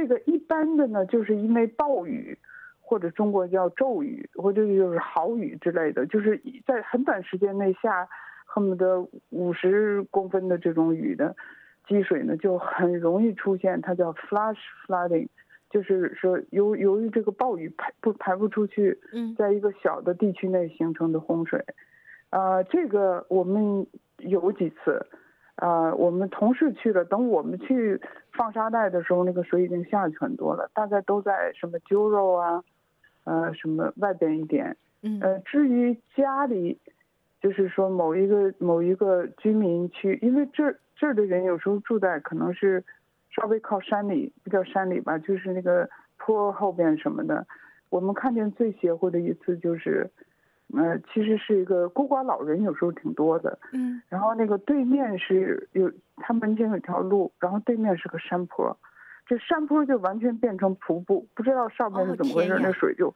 这个一般的呢，就是因为暴雨，或者中国叫骤雨，或者就是豪雨之类的，就是在很短时间内下恨不得五十公分的这种雨的积水呢，就很容易出现，它叫 flash flooding，就是说由由于这个暴雨排不排不出去，嗯。在一个小的地区内形成的洪水，呃，这个我们有几次，呃，我们同事去了，等我们去放沙袋的时候，那个水已经下去很多了，大概都在什么揪肉啊，呃，什么外边一点，嗯呃，至于家里，就是说某一个某一个居民区，因为这这儿的人有时候住在可能是稍微靠山里，不叫山里吧，就是那个坡后边什么的。我们看见最邪乎的一次就是，呃，其实是一个孤寡老人，有时候挺多的。嗯。然后那个对面是有，他门前有一条路，然后对面是个山坡，这山坡就完全变成瀑布，不知道上面是哦怎么回事，那水就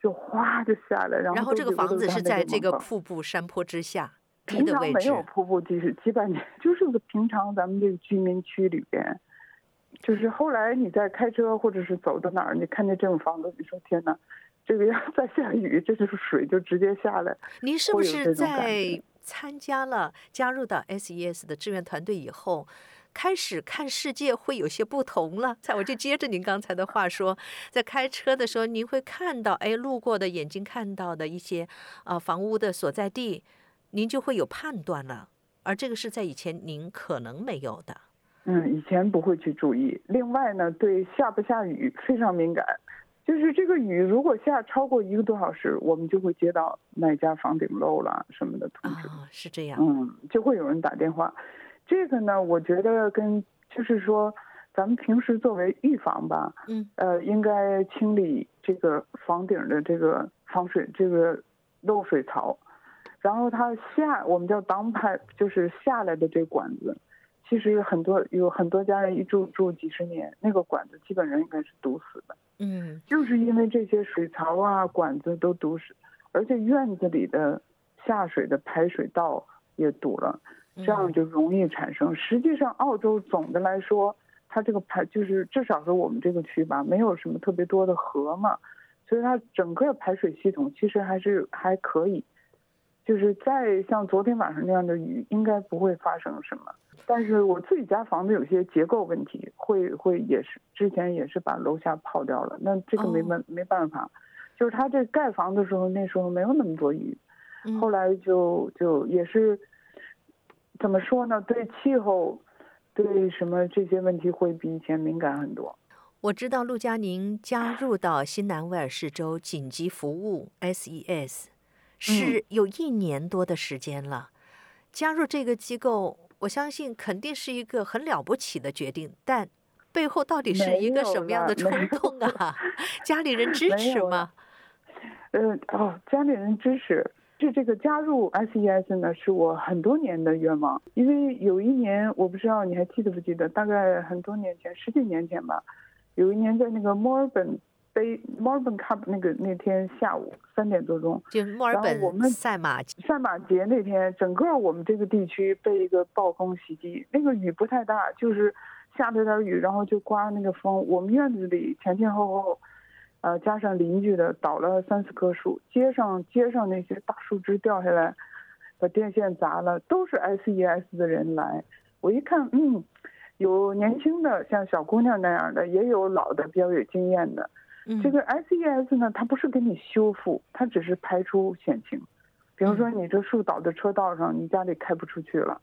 就哗就下来，然后然后这个房子是在这个瀑布山坡之下。平常没有，瀑布，就是几百年，就是个平常咱们这个居民区里边，就是后来你在开车或者是走到哪儿，你看见这种房子，你说天哪，这个要再下雨，这就是水就直接下来。您是不是在参加了加入到 SES 的志愿团队以后？开始看世界会有些不同了。在我就接着您刚才的话说，在开车的时候，您会看到，哎，路过的眼睛看到的一些啊、房屋的所在地，您就会有判断了。而这个是在以前您可能没有的。嗯，以前不会去注意。另外呢，对下不下雨非常敏感，就是这个雨如果下超过一个多小时，我们就会接到哪家房顶漏了什么的通知。啊，是这样。嗯，就会有人打电话。这个呢，我觉得跟就是说，咱们平时作为预防吧，嗯，呃，应该清理这个房顶的这个防水这个漏水槽，然后它下我们叫 down pipe，就是下来的这管子。其实很多有很多家人一住住几十年，那个管子基本上应该是堵死的。嗯就是因为这些水槽啊、管子都堵死，而且院子里的下水的排水道也堵了，这样就容易产生。实际上，澳洲总的来说，它这个排就是至少是我们这个区吧，没有什么特别多的河嘛，所以它整个排水系统其实还是还可以。就是再像昨天晚上那样的雨，应该不会发生什么。但是我自己家房子有些结构问题，会会也是之前也是把楼下泡掉了。那这个没办、没办法，就是他这盖房的时候，那时候没有那么多雨，嗯后来就就也是怎么说呢？对气候，对什么这些问题会比以前敏感很多。我知道陆佳宁加入到新南威尔士州紧急服务 SES 是有一年多的时间了。加入这个机构，我相信肯定是一个很了不起的决定，但背后到底是一个什么样的冲动啊？家里人支持吗？呃，哦，家里人支持。是这个加入 SES 呢，是我很多年的愿望。因为有一年，我不知道你还记得不记得，大概很多年前，十几年前吧，有一年在那个墨尔本杯 Melbourne Cup 那个那天下午三点多钟，就墨尔然后我本们赛马赛马节那天，整个我们这个地区被一个暴风袭击，那个雨不太大，就是下了点雨，然后就刮那个风。我们院子里前前后后，呃，加上邻居的倒了三四棵树，街上街上那些大树枝掉下来，把电线砸了，都是 SES 的人来。我一看，嗯，有年轻的像小姑娘那样的，也有老的比较有经验的。嗯这个 SES 呢，它不是给你修复，它只是排除险情。比如说，你这树倒在车道上，你家里开不出去了，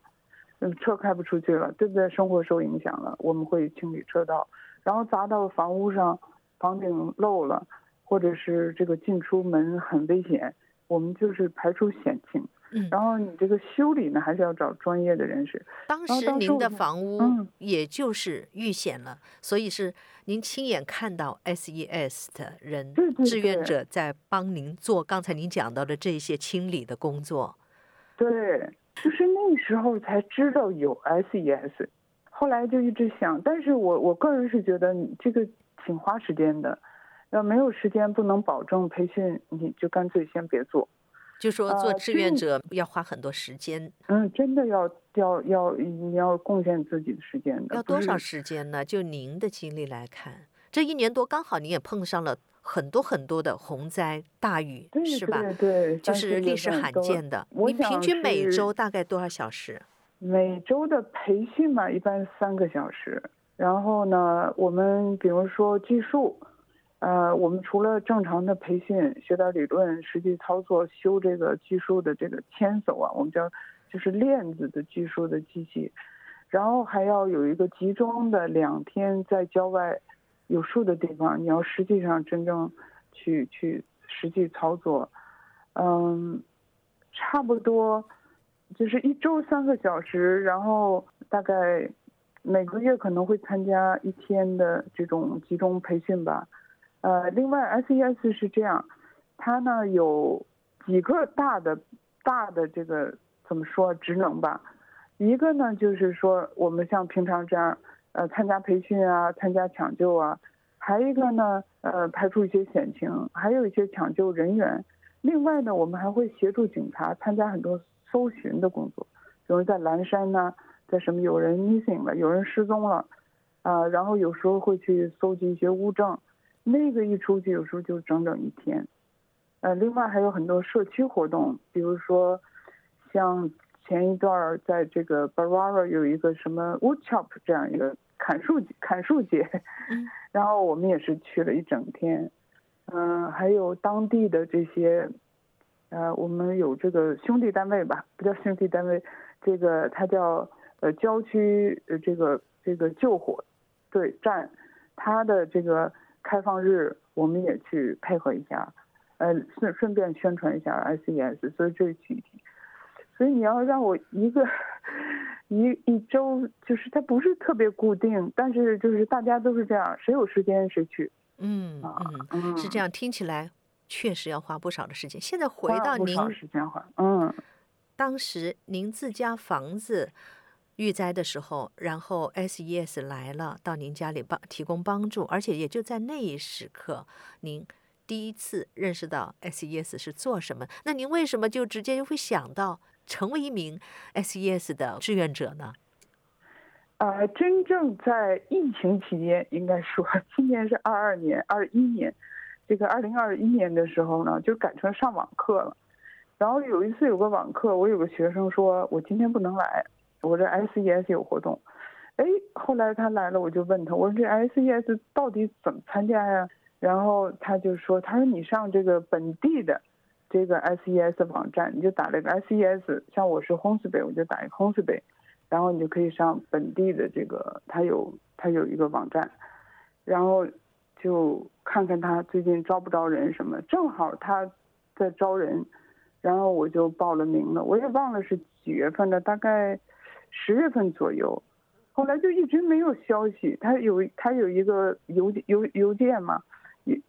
嗯，车开不出去了，对不对？生活受影响了，我们会清理车道，然后砸到房屋上，房顶漏了，或者是这个进出门很危险，我们就是排除险情。嗯然后你这个修理呢，还是要找专业的人士。当时您的房屋嗯也就是遇险了，所以是您亲眼看到 SES 的人对对志愿者在帮您做刚才您讲到的这些清理的工作。对，就是那时候才知道有 SES，后来就一直想，但是我我个人是觉得你这个挺花时间的，要没有时间不能保证培训，你就干脆先别做。就说做呃志愿者要花很多时间，嗯，真的要要要你要贡献自己的时间的，要多少时间呢？就您的经历来看，这一年多刚好你也碰上了很多很多的洪灾大雨，是吧？对对，就是历史罕见的。你平均每周大概多少小时？每周的培训嘛，一般三个小时。然后呢，我们比如说技术，呃，我们除了正常的培训，学点理论，实际操作，修这个技术的这个牵手啊，我们叫就是链子的技术的机器。然后还要有一个集中的两天在郊外有树的地方，你要实际上真正去去实际操作，嗯，差不多就是一周三个小时，然后大概每个月可能会参加一天的这种集中培训吧。呃，另外 SES 是这样，它呢有几个大的大的这个怎么说职能吧。一个呢，就是说我们像平常这样，呃，参加培训啊，参加抢救啊，还一个呢，呃，排除一些险情，还有一些抢救人员。另外呢，我们还会协助警察参加很多搜寻的工作，比如在蓝山呢，在什么有人 missing 了，有人失踪了，啊，然后有时候会去搜集一些物证，那个一出去有时候就整整一天。呃，另外还有很多社区活动，比如说像。前一段在这个 Barara 有一个什么 Woodchop 这样一个砍树砍树节，然后我们也是去了一整天，嗯，还有当地的这些，呃，我们有这个兄弟单位吧，不叫兄弟单位，这个它叫呃郊区呃这个这个救火队站，它的这个开放日我们也去配合一下，呃顺顺便宣传一下 ICS，所以这是具体。所以你要让我一个 一一周，就是它不是特别固定，但是就是大家都是这样，谁有时间谁去。嗯嗯，是这样，听起来确实要花不少的时间。现在回到您时间花，嗯，当时您自家房子遇灾的时候，然后 SES 来了到您家里帮提供帮助，而且也就在那一时刻，您第一次认识到 SES 是做什么。那您为什么就直接就会想到？成为一名 SES 的志愿者呢？呃，真正在疫情期间，应该说今年是二二年、二一年，这个二零二一年的时候呢，就改成上网课了。然后有一次有个网课，我有个学生说，我今天不能来，我这 SES 有活动。哎，后来他来了，我就问他，我说这 SES 到底怎么参加呀？然后他就说，他说你上这个本地的。这个 SES 网站，你就打这个 SES，像我是 Honsby，我就打一个 Honsby，然后你就可以上本地的这个，他有他有一个网站，然后就看看他最近招不招人什么，正好他在招人，然后我就报了名了，我也忘了是几月份的，大概十月份左右，后来就一直没有消息，他有他有一个邮邮邮件嘛。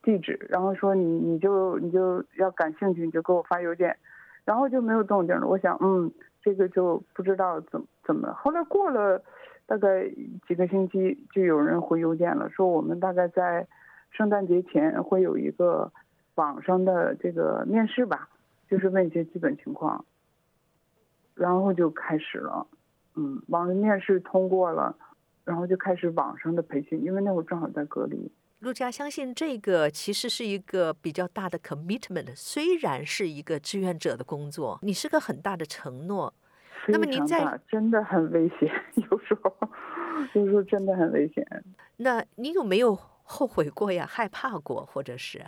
地址，然后说你你就你就要感兴趣，你就给我发邮件，然后就没有动静了。我想，嗯，这个就不知道怎么怎么。后来过了大概几个星期，就有人回邮件了，说我们大概在圣诞节前会有一个网上的这个面试吧，就是问一些基本情况，然后就开始了，嗯，网上面试通过了，然后就开始网上的培训，因为那会儿正好在隔离。陆佳相信这个其实是一个比较大的 commitment，虽然是一个志愿者的工作，你是个很大的承诺。那么您在真的很危险，有时候有时候真的很危险。那你有没有后悔过呀？害怕过，或者是？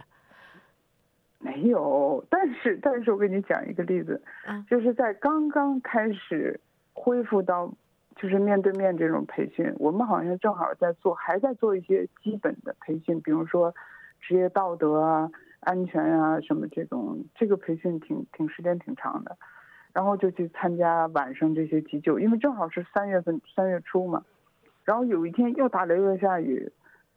没有，但是但是我给你讲一个例子，就是在刚刚开始恢复到。就是面对面这种培训，我们好像正好在做，还在做一些基本的培训，比如说职业道德啊、安全啊什么这种，这个培训挺挺时间挺长的。然后就去参加晚上这些急救，因为正好是三月份三月初嘛。然后有一天又打雷又下雨，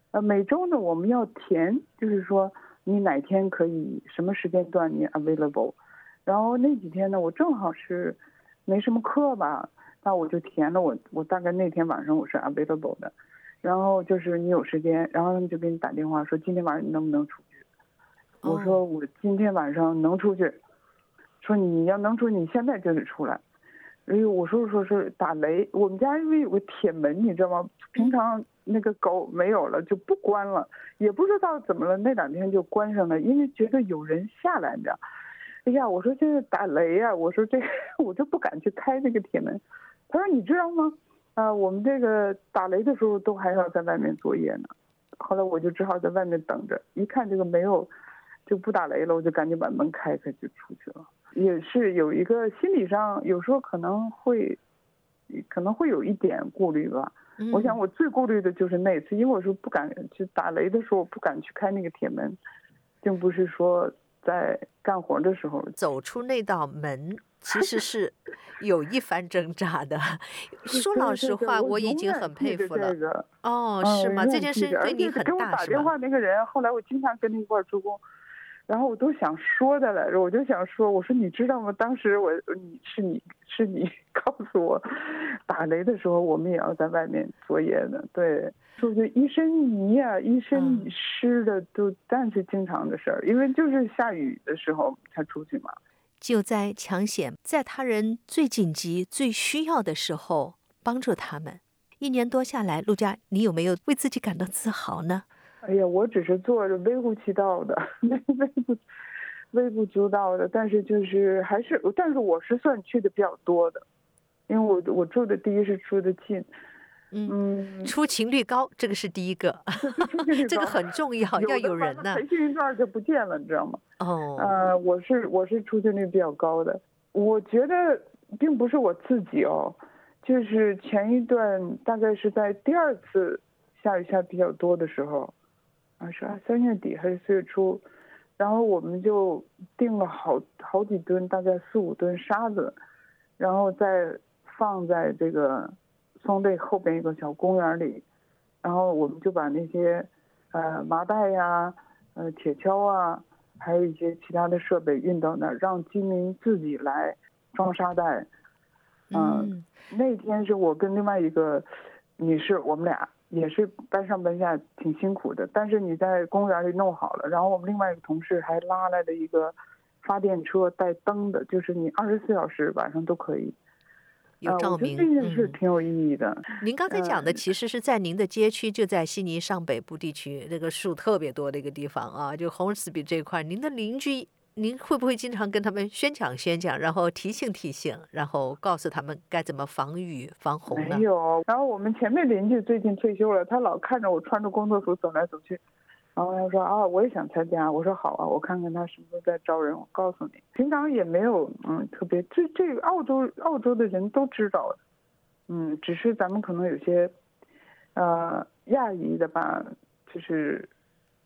呃，每周呢我们要填，就是说你哪天可以什么时间段你 available。然后那几天呢，我正好是没什么课吧。那我就填了，我我大概那天晚上我是 available 的，然后就是你有时间，然后他们就给你打电话说今天晚上你能不能出去？我说我今天晚上能出去，说你要能出去，你现在就得出来。哎呦，我说说是打雷，我们家因为有个铁门，你知道吗？平常那个狗没有了就不关了，也不知道怎么了，那两天就关上了，因为觉得有人下来，你知道。哎呀，我说现在打雷呀，我说这个 我就不敢去开那个铁门。他说你知道吗？啊，我们这个打雷的时候都还要在外面作业呢。后来我就只好在外面等着，一看这个没有，就不打雷了，我就赶紧把门开开就出去了。也是有一个心理上，有时候可能会，可能会有一点顾虑吧。我想我最顾虑的就是那次，因为我说不敢去打雷的时候不敢去开那个铁门，并不是说在干活的时候走出那道门，其实 是有一番挣扎的。说老实话，我已经很佩服了。哦，是吗？这件事对你很大，给我打电话那个人，后来我经常跟他一块儿做工。然后我都想说的来着，我就想说，我说你知道吗？当时我你是你是你 告诉我，打雷的时候我们也要在外面作业的，对，是不是一身泥啊，一身湿的都，但是经常的事儿，因为就是下雨的时候才出去嘛。救灾抢险，在他人最紧急、最需要的时候帮助他们。一年多下来，陆佳，你有没有为自己感到自豪呢？哎呀，我只是做着微乎其道的，微不微不足道的，但是就是还是，但是我是算去的比较多的，因为我我住的第一是住的近，嗯，出勤率高，这个是第一个，这个很重要，要有人呢。培训一段就不见了，你知道吗？哦，呃，我是我是出勤率比较高的，我觉得并不是我自己哦，就是前一段大概是在第二次下雨下比较多的时候。啊，是啊，三月底还是四月初，然后我们就订了好好几吨，大概四五吨沙子，然后再放在这个松队后边一个小公园里，然后我们就把那些呃麻袋呀、呃铁锹啊，还有一些其他的设备运到那儿，让居民自己来装沙袋。嗯，那天是我跟另外一个女士，我们俩。也是搬上搬下挺辛苦的，但是你在公园里弄好了，然后我们另外一个同事还拉来了一个发电车带灯的，就是你二十四小时晚上都可以有照明。这件事挺有意义的。您刚才讲的其实是在您的街区，就在悉尼上北部地区那个树特别多的一个地方啊，就 Hornsby 这块，您的邻居。您会不会经常跟他们宣讲宣讲，然后提醒提醒，然后告诉他们该怎么防雨防洪呢？没有。然后我们前面邻居最近退休了，他老看着我穿着工作服走来走去，然后他说啊，我也想参加。我说好啊，我看看他什么时候在招人，我告诉你。平常也没有嗯特别，这这个澳洲澳洲的人都知道，嗯，只是咱们可能有些呃亚裔的吧，就是，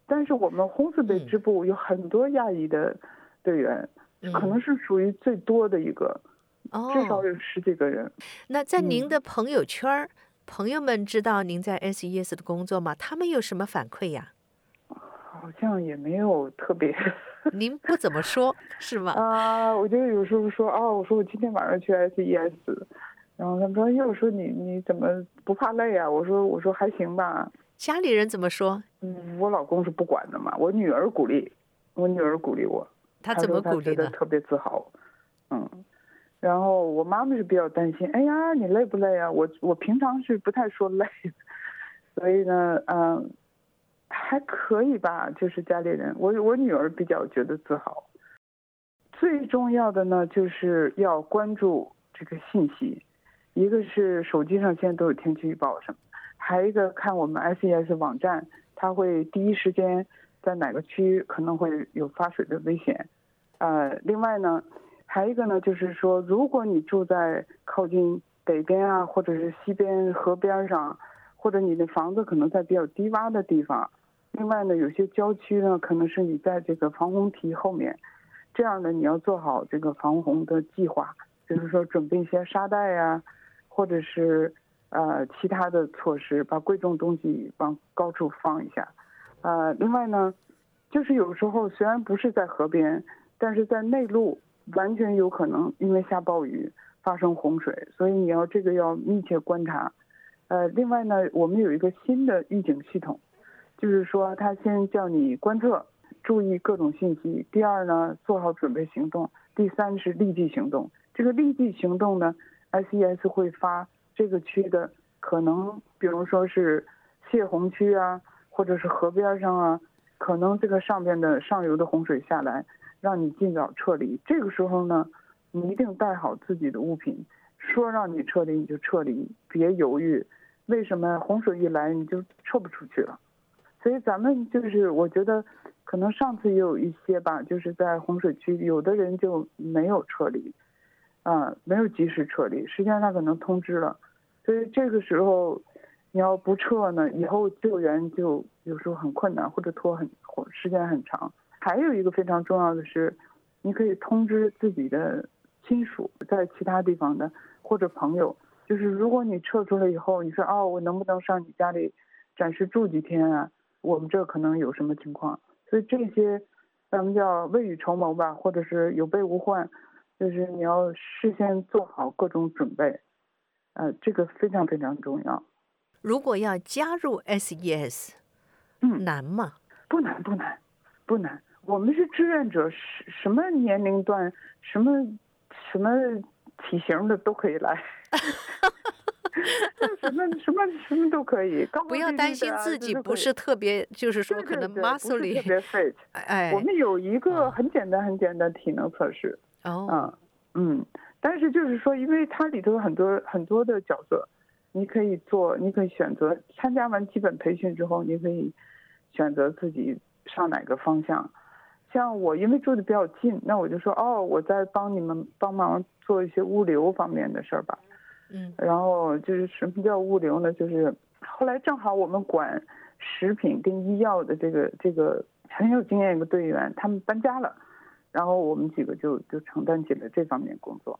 但是我们红色的支部有很多亚裔的。队员可能是属于最多的一个，哦至少有十几个人。那在您的朋友圈，朋友们知道您在 SES 的工作吗？他们有什么反馈呀？好像也没有特别。您不怎么说，是吗？啊，我就有时候说哦，我说我今天晚上去 SES，然后他们说，哎，我说你你怎么不怕累啊？我说我说还行吧。家里人怎么说？嗯，我老公是不管的嘛，我女儿鼓励，我女儿鼓励我。他怎么鼓励的？特别自豪，嗯，然后我妈妈是比较担心，哎呀，你累不累啊？我我平常是不太说累，所以呢，嗯，还可以吧，就是家里人，我我女儿比较觉得自豪。最重要的呢，就是要关注这个信息，一个是手机上现在都有天气预报什么，还一个看我们 SES 网站，它会第一时间。在哪个区可能会有发水的危险？呃，另外呢，还有一个呢，就是说，如果你住在靠近北边啊，或者是西边河边上，或者你的房子可能在比较低洼的地方，另外呢，有些郊区呢，可能是你在这个防洪堤后面，这样呢，你要做好这个防洪的计划，比如说准备一些沙袋呀，或者是呃其他的措施，把贵重东西往高处放一下。呃，另外呢，就是有时候虽然不是在河边，但是在内陆完全有可能因为下暴雨发生洪水，所以你要这个要密切观察。呃，另外呢，我们有一个新的预警系统，就是说他先叫你观测，注意各种信息；第二呢，做好准备行动；第三是立即行动。这个立即行动呢，SES 会发这个区的可能，比如说是泄洪区啊，或者是河边上啊，可能这个上边的上游的洪水下来，让你尽早撤离。这个时候呢，你一定带好自己的物品，说让你撤离你就撤离，别犹豫。为什么洪水一来你就撤不出去了？所以咱们就是我觉得，可能上次也有一些吧，就是在洪水区，有的人就没有撤离，啊，没有及时撤离，实际上他可能通知了，所以这个时候你要不撤呢，以后救援就有时候很困难或者拖很时间很长。还有一个非常重要的是，你可以通知自己的亲属在其他地方的或者朋友。就是如果你撤出来以后，你说哦，我能不能上你家里暂时住几天啊？我们这可能有什么情况？所以这些咱们叫未雨绸缪吧，或者是有备无患，就是你要事先做好各种准备，呃，这个非常非常重要。如果要加入 SES，嗯，难吗？不难，不难，不难。我们是志愿者，什什么年龄段，什么什么体型的都可以来。什么什么什么都可以，不要担心自己不是特别，就是说可能 muscle 里特别 fit。哎，我们有一个很简单很简单体能测试。哦。嗯嗯，但是就是说，因为它里头有很多很多的角色，你可以做，你可以选择参加完基本培训之后，你可以选择自己上哪个方向。像我因为住的比较近，那我就说哦，我在帮你们帮忙做一些物流方面的事儿吧。嗯，然后就是什么叫物流呢？就是后来正好我们管食品跟医药的这个这个很有经验一个队员，他们搬家了，然后我们几个就就承担起了这方面工作。